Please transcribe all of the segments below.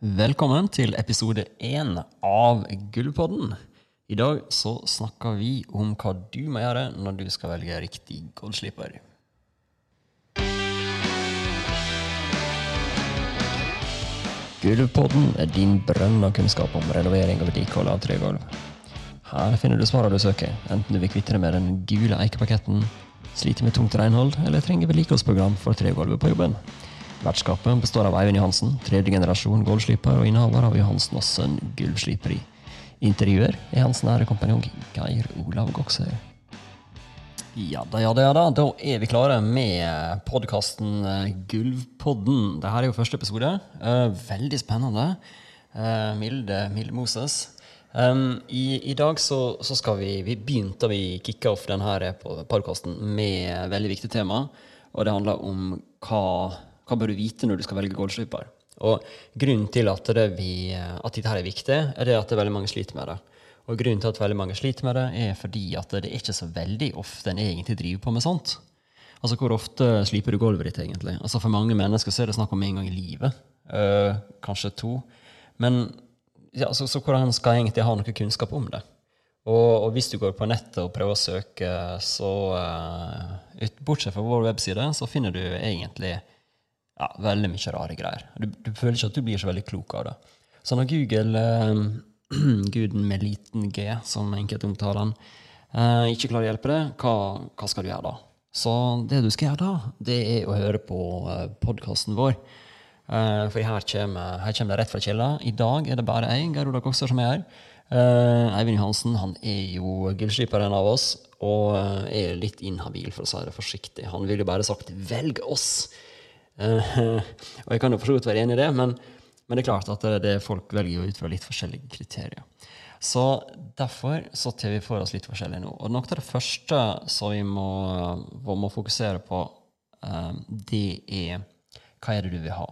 Velkommen til episode én av Gullpodden. I dag så snakker vi om hva du må gjøre når du skal velge riktig goldsliper. Gullpodden er din brønn av kunnskap om renovering og vedlikehold av tregulv. Her finner du svarene du søker, enten du vil kvitte deg med den gule eikepaketten, sliter med tungt renhold eller trenger vedlikeholdsprogram for tregulvet på jobben. Vertskapet består av Eivind Johansen, tredje generasjon gulvsliper og innehaver av Johansen og Sønn gulvsliperi. Intervjuer er hans nære kompanjong Geir Olav Goksøy. Ja da, ja da, ja da. Da er vi klare med podkasten Gulvpodden. Dette er jo første episode. Eh, veldig spennende. Eh, Milde, Milde Moses. Um, i, i, dag så, så, skal vi Vi begynte vi kicka off denne podkasten med veldig viktig tema. Og det handler om hva, hva bør du vite når du skal velge golfsliper. Og grunnen til at, det vi, at dette er viktig, er det at det er veldig mange sliter med det. Og grunnen til at veldig mange sliter med det, er fordi at det er ikke så veldig ofte en egentlig driver på med sånt. Altså, Hvor ofte sliper du gulvet ditt, egentlig? Altså, For mange mennesker så er det snakk om en gang i livet. Uh, kanskje to. Men ja, så, så, hvordan skal jeg egentlig ha noe kunnskap om det? Og, og hvis du går på nettet og prøver å søke, så uh, Bortsett fra vår webside, så finner du egentlig ja, veldig mye rare greier. Du, du, føler ikke at du blir så veldig klok av det. Så når Google uh, guden med liten g, som enkelte omtaler han, eh, ikke klarer å hjelpe deg, hva, hva, skal du gjøre da? Så det du skal gjøre da, det er å høre på eh, podkasten vår. Eh, for her kommer, her det rett fra kilda. I dag er det bare jeg, Geir Ola Kokser, som er her. Eh, Eivind Johansen han er jo gullskiperen av oss og eh, er litt inhabil, for å si det forsiktig. Han ville jo bare sagt 'velg oss'. Eh, og jeg kan jo for så vidt være enig i det, men men det er klart at det, det folk velger ut fra litt forskjellige kriterier. Så derfor så tar vi for oss litt forskjellig nå. Og noe av det første som vi må, må fokusere på, um, det er hva er det du vil ha?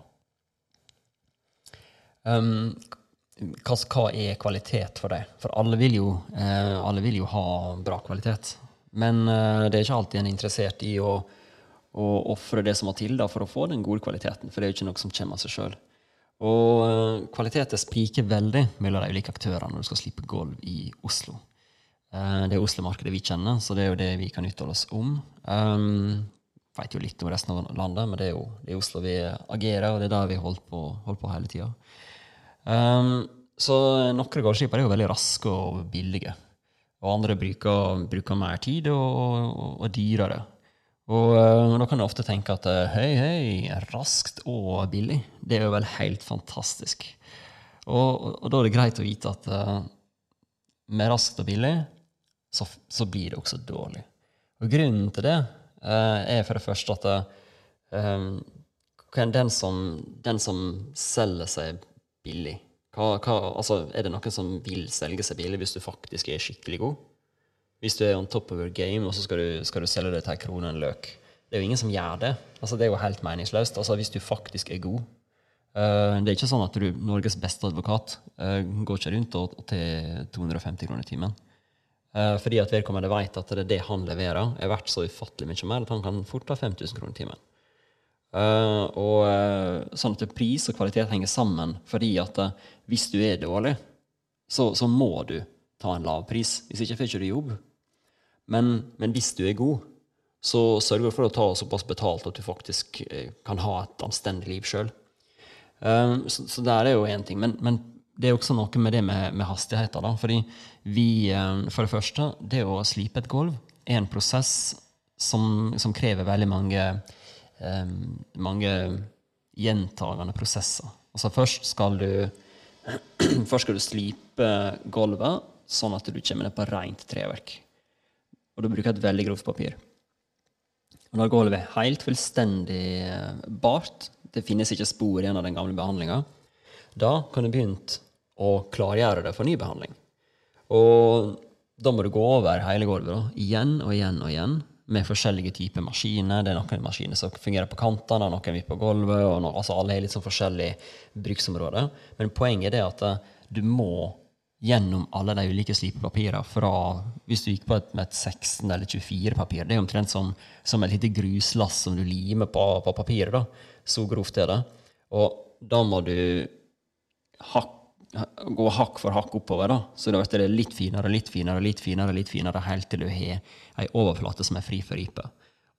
Um, hva, hva, er kvalitet for deg? For alle vil jo, uh, alle vil jo ha bra kvalitet. Men uh, det er ikke alltid en er interessert i å, å ofre det som må til da, for å få den gode kvaliteten. For det er jo ikke noe som kommer av seg sjøl. Og uh, kvaliteten spriker veldig mellom de ulike aktørene når du skal slippe gulv i Oslo. Uh, det er Oslo-markedet vi kjenner, så det er jo det vi kan uttale oss om. Um, vet jo litt om resten av landet, men det er jo det er Oslo vi agerer, og det er der vi holdt på, holdt på hele tida. Um, så noen gulvskipere er jo veldig raske og billige. Og andre bruker, bruker mer tid og, og, og dyrere. Og uh, da kan du ofte tenke at høy, hei, hei, raskt og billig, det er jo vel helt fantastisk. Og, og da er det greit å vite at uh, med raskt og billig, så, så, blir det også dårlig. Og grunnen til det er for det første at den som, den, som, selger seg billig hva, hva, altså, Er det noen som vil selge seg billig hvis du faktisk er skikkelig god? Hvis du er on top of your game, og så skal du, skal du selge det til ei krone en løk. Det er jo ingen som gjør det. Altså, det er jo helt meningsløst. Altså, hvis du faktisk er god. Uh, det er ikke sånn at du, Norges beste advokat uh, går ikke rundt og, og til 250 kroner i timen. Uh, fordi at vedkommende vet at det, er det han leverer, er verdt så ufattelig mye mer at han kan fort ta 5000 kroner i timen. og sånn at pris og kvalitet henger sammen, fordi at hvis du er dårlig, så, så må du ta en lav pris. Hvis ikke får du ikke jobb. Men, men, hvis du er god, så sørger du for å ta såpass betalt at du faktisk eh, kan ha et anstendig liv sjøl. Eh, så, så der er jo én ting. Men, men, det er også noe med det med, med hastigheter. da, fordi vi, um, For det første, det å slipe et gulv er en prosess som, som krever veldig mange, mange gjentagende prosesser. Altså først skal du først skal du slipe gulvet sånn at du kommer ned på rent treverk. Og du bruker et veldig grovt papir. Og da gulvet er helt fullstendig eh, bart, det finnes ikke spor igjen av den gamle behandlinga, da kan du begynne å klargjøre det for ny behandling. Og da må du gå over hele gulvet da, igjen og igjen og igjen med forskjellige typer maskiner. Det er noen maskiner som fungerer på kantene, noen er på gulvet. og noen, altså Alle har litt sånn forskjellig bruksområde. Men poenget er at eh, du må gjennom alle de ulike slipepapirene fra Hvis du gikk på et, med et 16- eller 24-papir, det er omtrent som, som et lite gruslass som du limer på, på papiret. da. Så grovt er det. Og da må du hakk, gå hakk for hakk oppover. da. Så da blir det litt finere, litt finere, litt finere, litt finere, helt til du har ei overflate som er fri for ripe.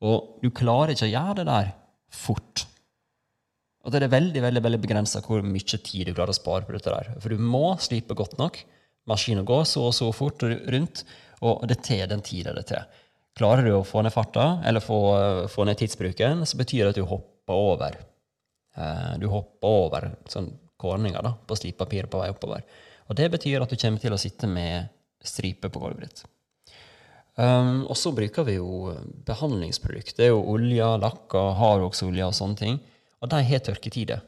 Og du klarer ikke å gjøre det der fort. Og det er veldig veldig, veldig begrensa hvor mye tid du klarer å spare på dette. der. For du må slipe godt nok. Maskinen går så og så fort rundt, og det tar den tida det tar. Klarer du å få ned farta, eller få, få ned tidsbruken, så betyr det at du hopper over. Eh, du hopper over sånn kårninger da, på slipepapiret på vei oppover. Og det betyr at du kommer til å sitte med striper på gulvet ditt. Um, og så bruker vi jo behandlingsprodukt. Det er jo olje, lakker, hardoksolje og sånne ting. Og de har tørketider.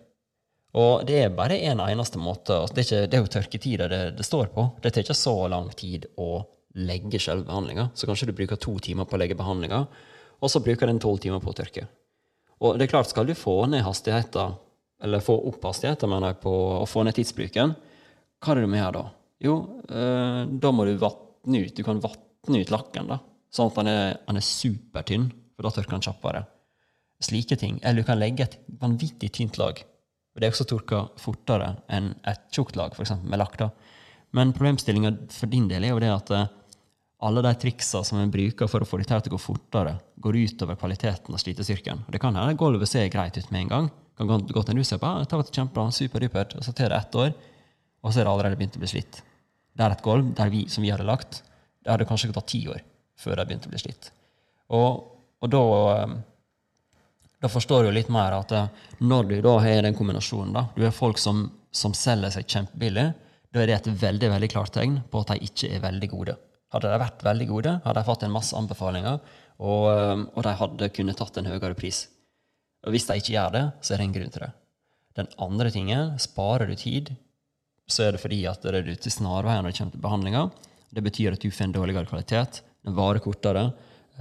Og det er bare én en eneste måte. Altså, det, er ikke, det er jo tørketider det, det, står på. Det tar ikke så lang tid å legge selve behandlinga. Så kanskje du bruker to timer på å legge behandlinga, og så bruker den tolv timer på å tørke. Og det er klart, skal du få ned hastigheten, eller få opp hastigheten mener jeg, på å få ned tidsbruken, hva er det du må gjøre da? Jo, eh, da må du vatne ut. Du kan vatne ut lakken, da, sånn at den er, den er supertynn, for da tørker den kjappere. Slike ting. Eller du kan legge et vanvittig tynt lag. Det er også tørka fortere enn et tjukt lag, f.eks. med lakk. Men problemstillinga for din del er jo det at eh, alle de triksa som en bruker for å få dette til å gå fortere, går utover kvaliteten av slitestyrken. Og det kan hende gulvet ser greit ut med en gang. kan godt hende du ser på «Ah, det var kjempebra, superdupert, og så tar det ett år, og så er det allerede begynt å bli slitt. Det er et gulv vi, som vi hadde lagt, det hadde kanskje tatt ti år før det begynte å bli slitt. Og, og da, eh, da forstår du litt mer at eh, når du da har den kombinasjonen da, Du har folk som, som selger seg kjempebillig. Da er det et veldig veldig klart tegn på at de ikke er veldig gode. Hadde de vært veldig gode, hadde de fått en masse anbefalinger, og, um, og de hadde kunnet tatt en høyere pris. Og Hvis de ikke gjør det, så er det en grunn til det. Den andre tingen, sparer du tid, så er det fordi at det er du til snarveier når det kommer til behandlinga. Det betyr at du får en dårligere kvalitet. Den varer kortere.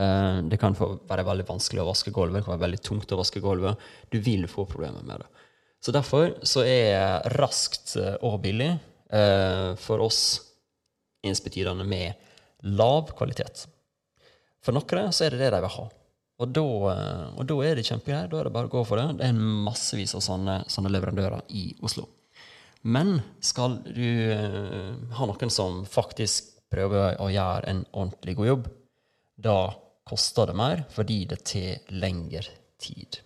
Eh, det kan være veldig vanskelig å vaske gulvet. Det kan være veldig tungt å vaske gulvet. Du vil få problemer med det. Så derfor så er raskt og billig eh, for oss ensbetydende med lav kvalitet. For noen så er det det de vil ha. Og da, eh, og da er det kjempegreier. Da er det bare å gå for det. Det er massevis av sånne, sånne leverandører i Oslo. Men skal du ha noen som faktisk prøver å gjøre en ordentlig god jobb, da koster det mer fordi det tar lengre tid.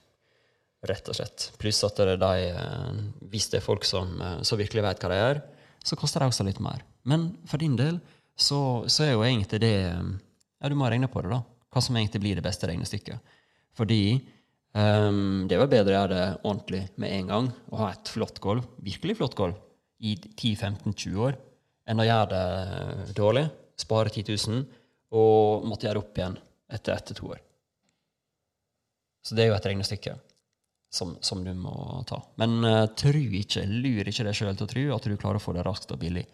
Rett og slett. Pluss at det er de, uh, hvis det er folk som, så som virkelig vet hva de gjør, så koster det også litt mer. Men for din del så, så, er jo egentlig det Ja, du må regne på det, da. Hva som egentlig blir det beste regnestykket. Fordi um, det vel bedre å gjøre det ordentlig med en gang og ha et flott gulv, virkelig flott gulv, i 10-15-20 år, enn å gjøre det dårlig, spare 10 000, og måtte gjøre det opp igjen etter ett til to år. Så det er jo et regnestykke som, som du må ta. Men uh, tru ikke, lur ikke deg sjøl til å tro at du klarer å få det raskt og billig.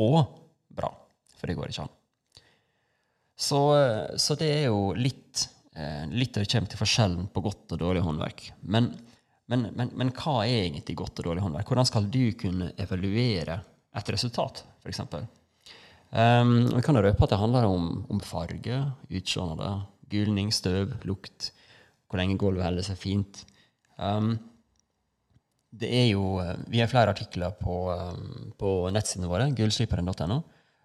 Og bra. For det går ikke an. Så, eh, så det er jo litt, uh, litt det kommer til forskjellen på godt og dårlig håndverk. Men, men, men, men, hva er egentlig godt og dårlig håndverk? Hvordan skal du kunne evaluere et resultat, f.eks.? Um, vi kan røpe at det handler om, om farge, utseende, gulning, støv, lukt, hvor lenge gulvet holder seg fint. Um, det er jo, eh, Vi har flere artikler på, um, på nettsidene våre, gullsliperen.no,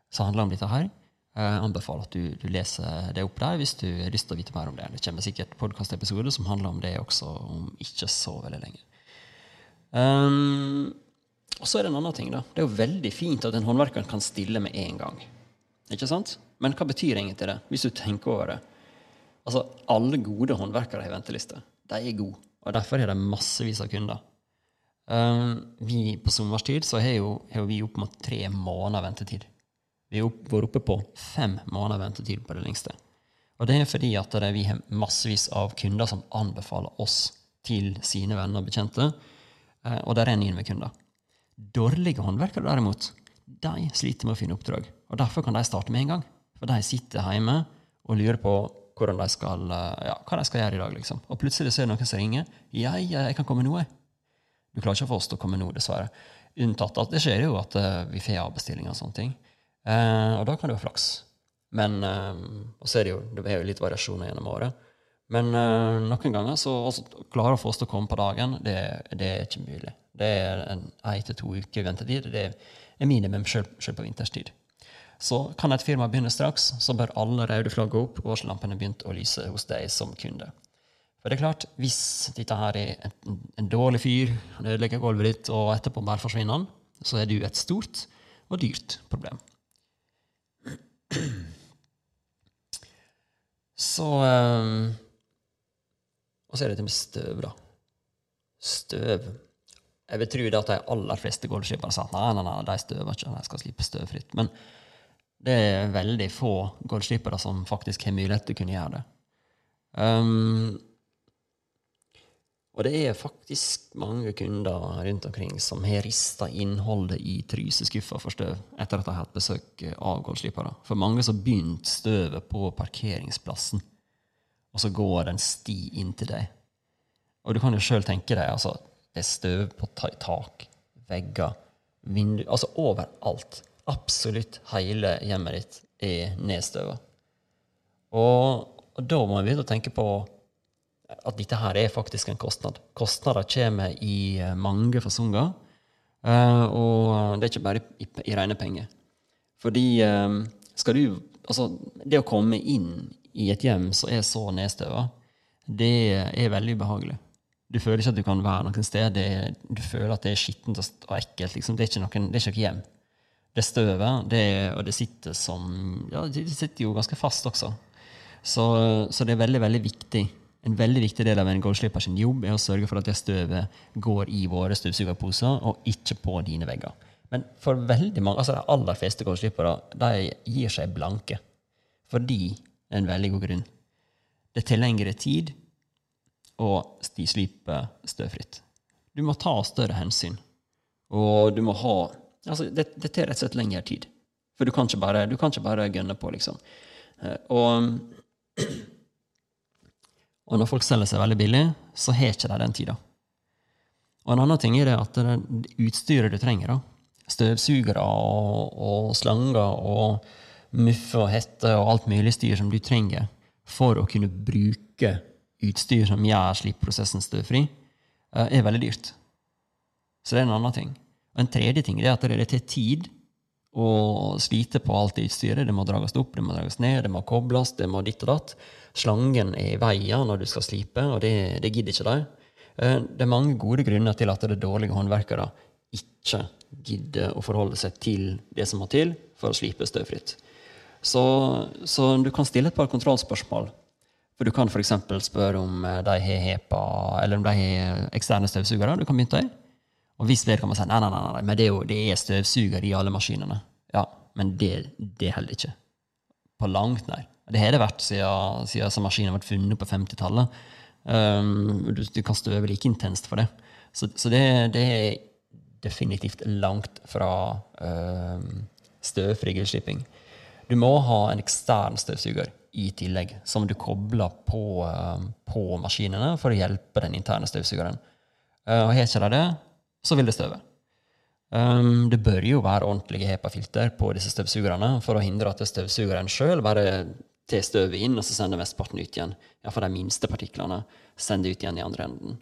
som handler om dette her. Jeg anbefaler at du, du, leser det opp der hvis du har lyst til å vite mer om det. Det kommer sikkert podkastepisoder som handler om det også om ikke så veldig lenge. Um, og så er det en annen ting. da. Det er jo veldig fint at en håndverker kan stille med en gang. Ikke sant? Men hva betyr egentlig det, hvis du tenker over det? Altså, Alle gode håndverkere har venteliste. De er gode, og derfor har de massevis av kunder. Um, vi På sommerstid så har jo, har vi opp mot tre måneder ventetid. Vi har vært oppe på fem måneder ventetid på det lengste. Og det er fordi at vi har massevis av kunder som anbefaler oss til sine venner og bekjente, eh, og det renner inn med kunder. Dårlige håndverkere, derimot, de sliter med å finne oppdrag. Og Derfor kan de starte med en gang. For de sitter hjemme og lurer på de skal, eh, ja, hva de skal gjøre i dag. liksom. Og plutselig så er noen som ringer. Ja, ja, jeg kan komme nå. Du klarer ikke å få oss til å komme nå, dessverre. Unntatt at det skjer jo at uh, vi får avbestillinger og sånne ting. Uh, og da kan du ha flaks. Men uh, så er det jo det er jo litt variasjoner gjennom året. Men uh, noen ganger så altså, klare få oss til å komme på dagen, det, det er ikke mulig. Det er en én til to uker ventetid. Det er minimum selv på vinterstid. Så kan et firma begynne straks, så bør alle røde flagg opp og varsellampene begynt å lyse hos deg som kunde. For det er klart, hvis dette her er en, en dårlig fyr, han ødelegger gulvet ditt, og etterpå bare forsvinner han, så er du et stort og dyrt problem. Så um, Og så er det dette med støv, da. Støv. Jeg vil tro det at de aller fleste gulvslipere sa at nei, nei, nei, de støver ikke, de skal slippe støvfritt. Men det er veldig få gulvslipere som faktisk har mulighet til å kunne gjøre det. Um, og det er faktisk mange kunder rundt omkring som har rista innholdet i tryseskuffa for støv etter at de har hatt besøk av goldslippere. For mange så begynte støvet på parkeringsplassen, og så går det en sti inn til deg. Og du kan jo sjøl tenke deg altså, det er støv på tak, vegger, vinduer Altså overalt. Absolutt hele hjemmet ditt er nedstøva. Og, og da må vi begynne å tenke på at dette her er faktisk en kostnad. Kostnader kommer i eh, mange fasonger. Uh, og det er ikke bare i, i rene penger. Fordi um, skal du Altså, det å komme inn i et hjem som er så nedstøva, det er veldig ubehagelig. Du føler ikke at du kan være noe sted. Er, du føler at det er skittent og ekkelt. Liksom. Det, er noen, det, er ikke noe hjem. Det er støvet, det, og det sitter som Ja, det sitter jo ganske fast også. Så, så det er veldig, veldig viktig en veldig viktig del av en gulvslipper sin jobb er å sørge for at det støvet går i våre støvsugerposer, og ikke på dine vegger. Men for veldig mange, altså de aller fleste gulvslippere de gir seg blanke. Fordi det er en veldig god grunn. Det tar lengre tid å stislipe støvfritt. Du må ta større hensyn. Og du må ha altså Det, det tar rett og slett lengre tid. For du kan ikke bare, du kan ikke bare gønne på, liksom. Eh, og og når folk selger seg veldig billig, så har ikke de den tida. Og en annen ting er det at det utstyret du trenger, da, støvsugere og, og slanger og muffe og hette og alt mulig styr som du trenger for å kunne bruke utstyr som gjør slippprosessen støvfri, eh, er veldig dyrt. Så det er en annen ting. En tredje ting er at det tar tid å slite på alt det utstyret. Det må drages opp, det må drages ned, det må kobles, det må ditt og datt. Slangen er i veien når du skal slipe, og det, det gidder ikke de. Eh, det er mange gode grunner til at det er dårlige håndverkere ikke gidder å forholde seg til det som må til for å slipe støvfritt. Så, så du kan stille et par kontrollspørsmål. For Du kan f.eks. spørre om eh, de har HEPA, eller om de har eksterne støvsugere. Du kan begynne i. Og hvis vedkommende sier nei, nei, nei, nei, men det er jo det er støvsuger i alle maskinene, ja, men det, det holder ikke. På langt nær. Det har det vært siden, siden maskinen ble funnet på 50-tallet. Um, du, du, kan støve like intenst for det. Så, så det, det, er definitivt langt fra uh, støvfri grillslipping. Du må ha en ekstern støvsuger i tillegg, som du kobler på, uh, på maskinene for å hjelpe den interne støvsugeren. Uh, og Har ikke de det, så vil det støve. Um, det bør jo være ordentlige HEPA-filter på disse støvsugerne for å hindre at støvsugeren sjøl bare tar støvet inn, og så sender mesteparten ut igjen. Iallfall de minste partiklene sender ut igjen i andre enden.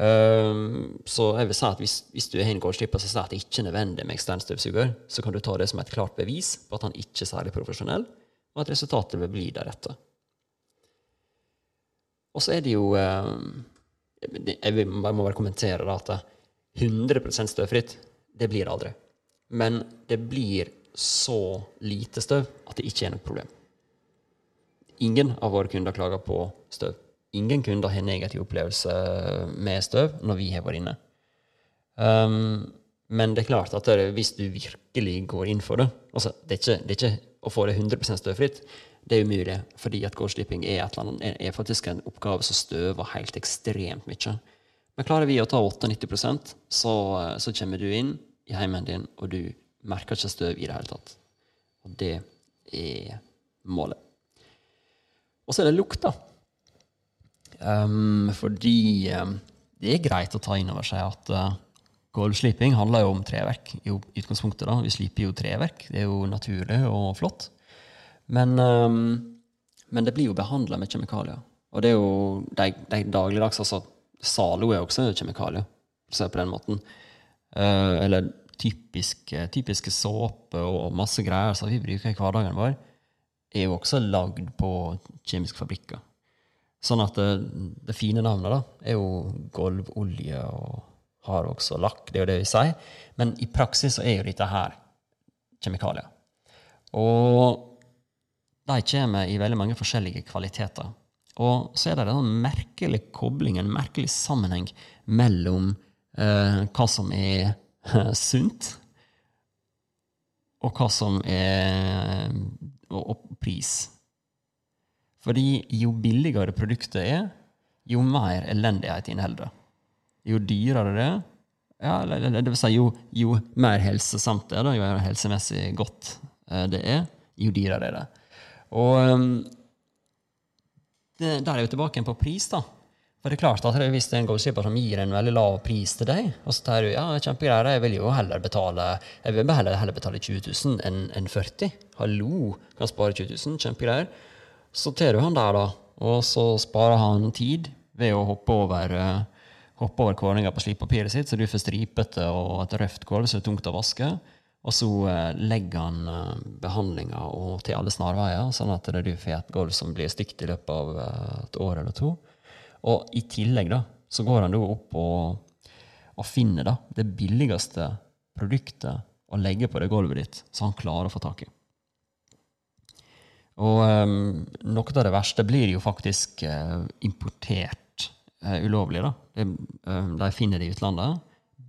Um, så jeg vil si at hvis, hvis du er en gårdslipper som sier at det ikke er nødvendig med ekstern støvsuger, så kan du ta det som et klart bevis på at han ikke er særlig profesjonell, og at resultatet vil bli deretter. Og så er det jo um, jeg må bare kommentere da, at 100% støvfritt, det blir det aldri. Men det blir så lite støv at det ikke er noe problem. Ingen av våre kunder klager på støv. Ingen kunder har negativ opplevelse med støv når vi har vært inne. Um, men det er klart at det, hvis du virkelig går inn for det altså det, er ikke, det er ikke å få det 100 støvfritt. Det er umulig, fordi at gårdslipping er, er, er, faktisk en oppgave som støver helt ekstremt mye. Men klarer vi å ta 98% så, eh, så kommer du inn i heimen din, og du merker ikke støv i det hele tatt. Og det er målet. Og så er det lukta. Um, fordi um, det er greit å ta inn over seg at uh, gulvsliping handler jo om treverk. i utgangspunktet da. Vi sliper jo treverk. Det er jo naturlig og flott. Men, um, men det blir jo behandla med kjemikalier. Og det er jo de, de dagligdags altså, Zalo er også kjemikalier, for å si det på den måten. Uh, eller typiske, typiske såpe og masse greier som vi bruker i hverdagen vår, er jo også lagd på kjemiske fabrikker. Sånn at det, det fine navnet da, er jo gulvolje og har også lakk, det er jo det vi sier. Men i praksis så er jo dette her kjemikalier. Og de kommer i veldig mange forskjellige kvaliteter. Og så er det en merkelig kobling, en merkelig sammenheng mellom eh, hva som er eh, sunt, og hva som er og, og pris. Fordi jo billigere produktet er, jo mer elendighet inneholder det. Jo dyrere det er, ja, det vil si jo, jo mer helsesamt det er, jo mer helsemessig godt eh, det er, jo dyrere er det. Og um, det, der er vi tilbake på pris, da. For det er klart at Hvis det er en goldskipper som gir en veldig lav pris til deg, og så tar du ja, kjempegreier, jeg vil jo heller betale jeg vil heller, heller betale 20 000 enn en 40 Hallo, kan spare 20 000, kjempegreier. Du han der, da, og så sparer han tid ved å hoppe over uh, hoppe over kåringa på slipapiret sitt, så du får stripete og et røft gulv som er tungt å vaske. Og så uh, legger han uh, behandlinga til alle snarveier, sånn at du får et gulv som blir stygt i løpet av et år eller to. Og i tillegg da, så går han da opp og, og finner da, det billigste produktet å legge på det gulvet ditt, så han klarer å få tak i. Og um, noe av det verste blir jo faktisk uh, importert uh, ulovlig. da. De, uh, de finner det i utlandet.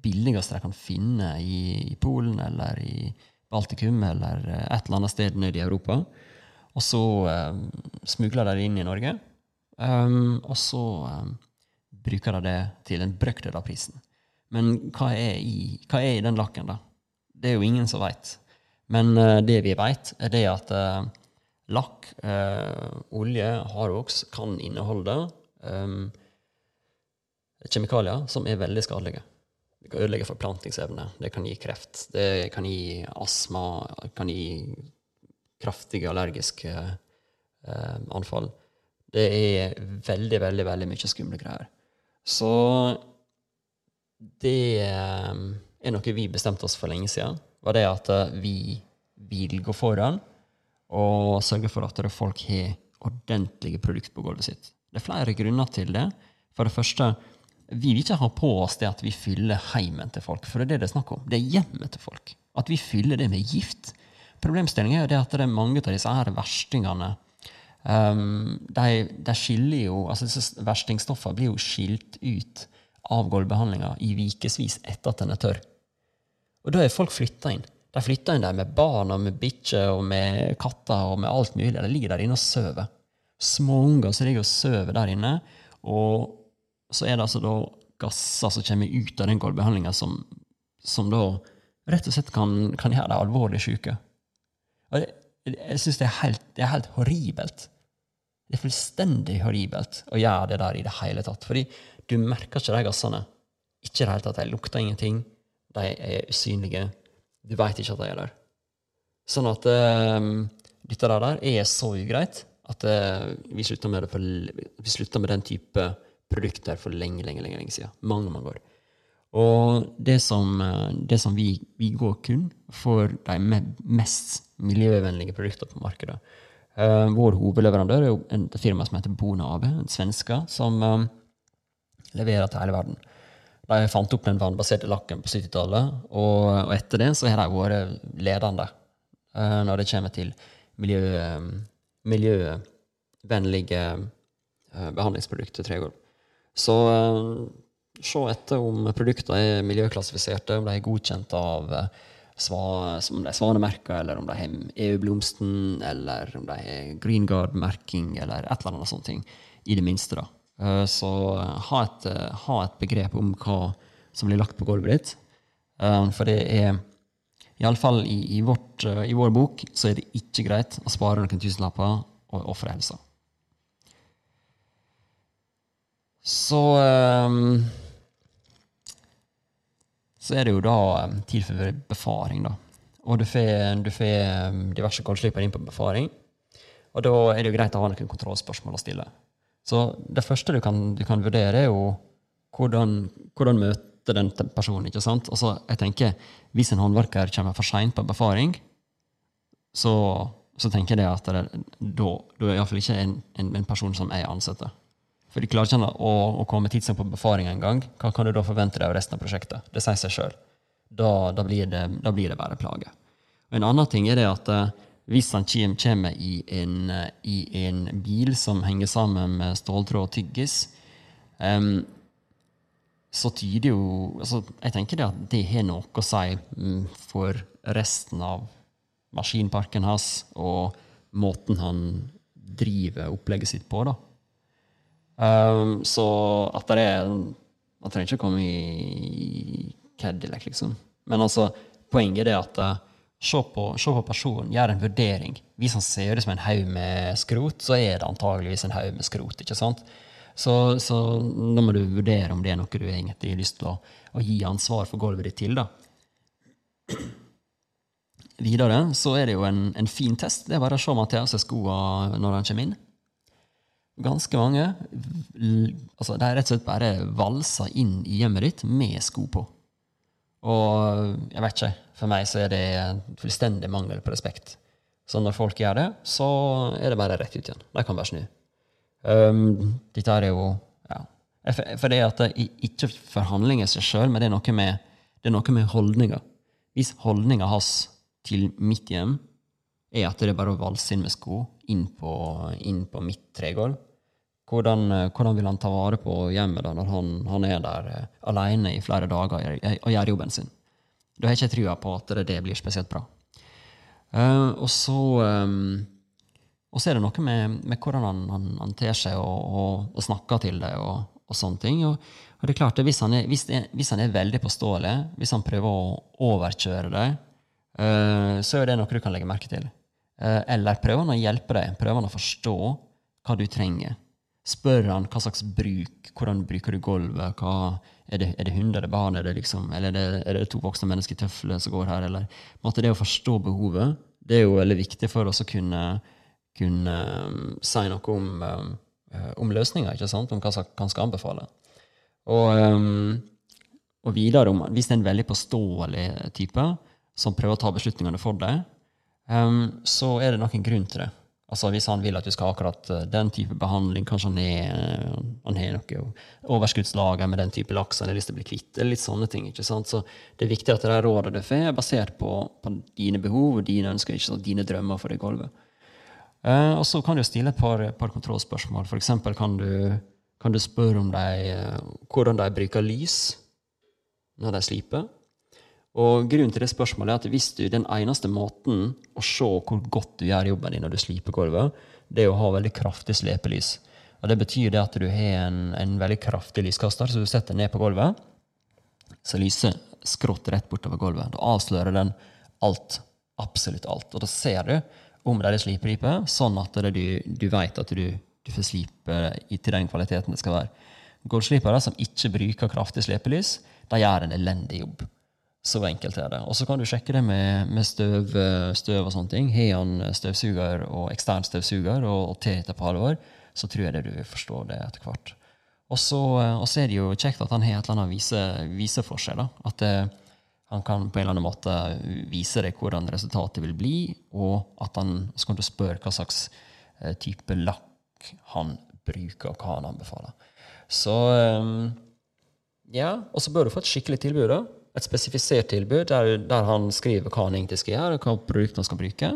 Billigst de kan finne i, i, Polen eller i Baltikum eller et eller annet sted nede i Europa. Og så smugler de det inn i Norge. Um, og så um, bruker de det til en brøkdel av prisen. Men hva er, i, hva er, i, den lakken, da? Det er jo ingen som veit. Men uh, det vi veit, er det at lakk, eh, olje, Harox kan inneholde um, kjemikalier som er veldig skadelige. Det kan ødelegge forplantingsevne, det kan gi kreft, det kan gi astma, det kan gi kraftige allergiske anfall. Det er veldig, veldig veldig mye skumle greier. Så det eh, er noe vi bestemte oss for lenge siden. Var det at eh, vi vil gå foran og sørge for at folk har ordentlige produkter på gulvet sitt. Det er flere grunner til det. For det første, vi vil ikke ha på oss det at vi fyller heimen til folk. For det er det det er snakk om. Det er hjemmet til folk. At vi fyller det med gift. Problemstillingen er at det er mange av disse her verstingene Um, de, de, skiller jo, altså disse Verstingstoffene blir jo skilt ut av gulvbehandlinga i ukevis etter at den er tørr. Og da er folk flytta inn. De flytter inn der med barn og med bikkjer og med katter og med alt mulig. De ligger der inne og sover. Små unger som ligger og sover der inne. Og så er det altså da gasser som kommer ut av den gårdbehandlinga, som, som, da rett og slett kan, kan gjøre dem alvorlig syke. Og jeg syns det, det, er helt horribelt. Det er fullstendig horribelt å gjøre det der i det hele tatt. Fordi du merker ikke de gassene. Ikke i det hele tatt. De lukter ingenting. De er usynlige. Du veit ikke at de er der. Sånn at um, dette der er så ugreit at uh, vi, slutta med med den type produkter for lenge, lenge, lenge, lenge siden. Mange, mange år. Og det som, eh, det som vi, vi, går kun for de mest miljøvennlige produktene på markedet. Uh, vår hovedleverandør er et firma som heter Bona AB, en svenske, som um, leverer til hele verden. De fant opp den vannbaserte lakken på 70-tallet, og, og, etter det så har de vært ledende uh, når det kommer til miljø, um, miljøvennlige uh, behandlingsprodukter tregulv. Så se etter om produktene er miljøklassifiserte, om de er godkjent av sva, om de er eller om de har EU-blomsten, eller om de har Green Guard-merking, eller et eller annet sånt. I det minste, da. Eh, så eh, ha et, eh, ha et, begrep om hva som blir lagt på gulvet ditt. For det er Iallfall i, i, vårt, i vår bok så er det ikke greit å spare noen tusenlapper og ofre helsa. Så så er det jo da tid for befaring. da. Og du får, du får diverse goldsliper inn på befaring. Og da er det jo greit å ha noen kontrollspørsmål å stille. Så det første du kan, du kan vurdere, er jo hvordan, hvordan møte den personen. ikke sant? Og så jeg tenker, Hvis en håndverker kommer for seint på befaring, så, så, tenker jeg at det, da, da er iallfall ikke en, en, en, person som jeg ansetter. For de klarer ikke å, å komme tidsnok på befaring en gang. Hva kan du da forvente deg av resten av prosjektet? Det sier seg sjøl. Da, da, blir det, da blir det bare plage. Og En annen ting er det at uh, hvis han kommer i en, uh, i en, bil som henger sammen med ståltråd og tyggis, um, så tyder jo altså, Jeg tenker det at det har noe å si um, for resten av maskinparken hans og måten han driver opplegget sitt på. da. Um, så at det er Man trenger ikke å komme i Cadillac, liksom. Men altså, poenget er at uh, se, på, se på personen, gjør en vurdering. Hvis han ser ut som en haug med skrot, så er det antageligvis en haug med skrot. ikke sant? Så, så da må du vurdere om det er noe du egentlig har lyst til å, å gi ansvar for gulvet ditt til. da. Videre så er det jo en, en fin test. Det er bare å se Mathias skoene når han kommer inn. Ganske mange. Altså, de er rett og slett bare valsa inn i hjemmet ditt med sko på. Og jeg vet ikke. For meg så er det fullstendig mangel på respekt. Så når folk gjør det, så er det bare rett ut igjen. De kan bare snu. Um, dette er jo ja. For det at det ikke forhandlinger seg sjøl, men det er noe med, med holdninga. Hvis holdninga hans til mitt hjem er at det er bare å valse inn med sko inn på, inn på mitt tregulv, hvordan, hvordan, vil han ta vare på hjemmet da når han, han er der uh, alene i flere dager og, gjør jobben sin? Da har jeg ikke trua på at det, det blir spesielt bra. Uh, og så um, og så er det noe med, med hvordan han, han, han ter seg og, og, og, snakker til deg og, og sånne ting. Og, og, det er klart, hvis han er, hvis, det, hvis han er veldig påståelig, hvis han prøver å overkjøre deg, uh, så er det noe du kan legge merke til. Uh, eller prøver han å hjelpe deg, prøver han å forstå hva du trenger. Spør han hva slags bruk, hvordan bruker du gulvet, hva, er, det, er det hund, er det barn, er det liksom, eller er det, er det to voksne mennesker i tøfler som går her? Eller, måte, det å forstå behovet det er jo veldig viktig for oss å kunne kunne um, si noe om, um, om løsninger, ikke sant? om hva han skal anbefale. Og, um, og videre, om, hvis det er en veldig påståelig type som prøver å ta beslutningene for deg, um, så er det nok en grunn til det. Altså Hvis han vil at du skal ha akkurat uh, den type behandling, kanskje han har, han har noe overskuddslager med den type laks han har lyst til å bli kvitt, eller litt sånne ting. ikke sant? Så Det er viktig at det rådet du får, er basert på, på, dine behov og dine ønsker, ikke sant? dine drømmer for det gulvet. Eh, og så kan du stille et par, par kontrollspørsmål. F.eks. Kan, kan du spørre om de, eh, hvordan de bruker lys når de sliper. Og grunnen til det spørsmålet er at hvis du den eneste måten å se hvor godt du gjør jobben din når du sliper gulvet, det er å ha veldig kraftig slepelys. Og Det betyr det at du har en, en veldig kraftig lyskaster, så du setter ned på gulvet, så lyser skrått rett bortover gulvet. Da avslører den alt. Absolutt alt. Og da ser du om det er slipripe, sånn at du, du vet at du, du får slipe til den kvaliteten det skal være. Gulvslipere som ikke bruker kraftig slepelys, de gjør en elendig jobb. Så enkelt er det. Og så kan du sjekke det med, med støv, støv, og sånne ting. Har han støvsuger og ekstern støvsuger og, og te etter et på år, så tror jeg det du forstår det etter hvert. Og så, er det jo kjekt at han har et eller annet vise, vise At det, han kan på en eller annen måte vise deg hvordan resultatet vil bli, og at han, så kan du spørre hva slags eh, type lakk han bruker, og hva han anbefaler. Så ja, Og så bør du få et skikkelig tilbud. da. Et spesifisert tilbud der, der, han skriver hva han egentlig skal gjøre, og hva produktene han skal bruke.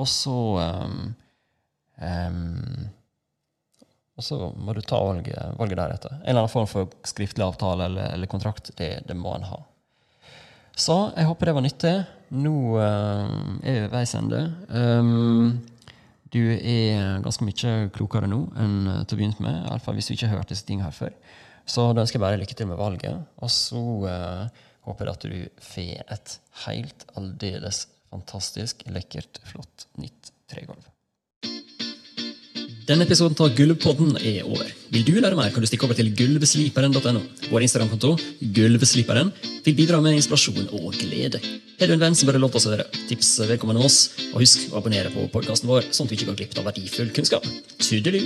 Og så um, um, og så må du ta valget, valget deretter. En eller annen form for skriftlig avtale eller, eller kontrakt, det, det må en ha. Så jeg håper det var nyttig. Nå uh, er vi ved veis ende. Um, du er ganske mye klokere nå enn til å begynne med. I alle fall hvis du ikke har hørt disse tingene her før. Så da ønsker jeg bare lykke til med valget. Og så uh, håper at du får et helt aldeles fantastisk, lekkert, flott nytt tregulv. Denne episoden av Gulvpodden er over. Vil du lære mer, kan du stikke over til gulvsliperen.no. Vår Instagram-konto, Gulvsliperen, vil bidra med inspirasjon og glede. Har du en venn som bør låte oss høre, tips vedkommende oss, og husk å abonnere på podkasten vår, sånn at du ikke går glipp av verdifull kunnskap. Tudelu!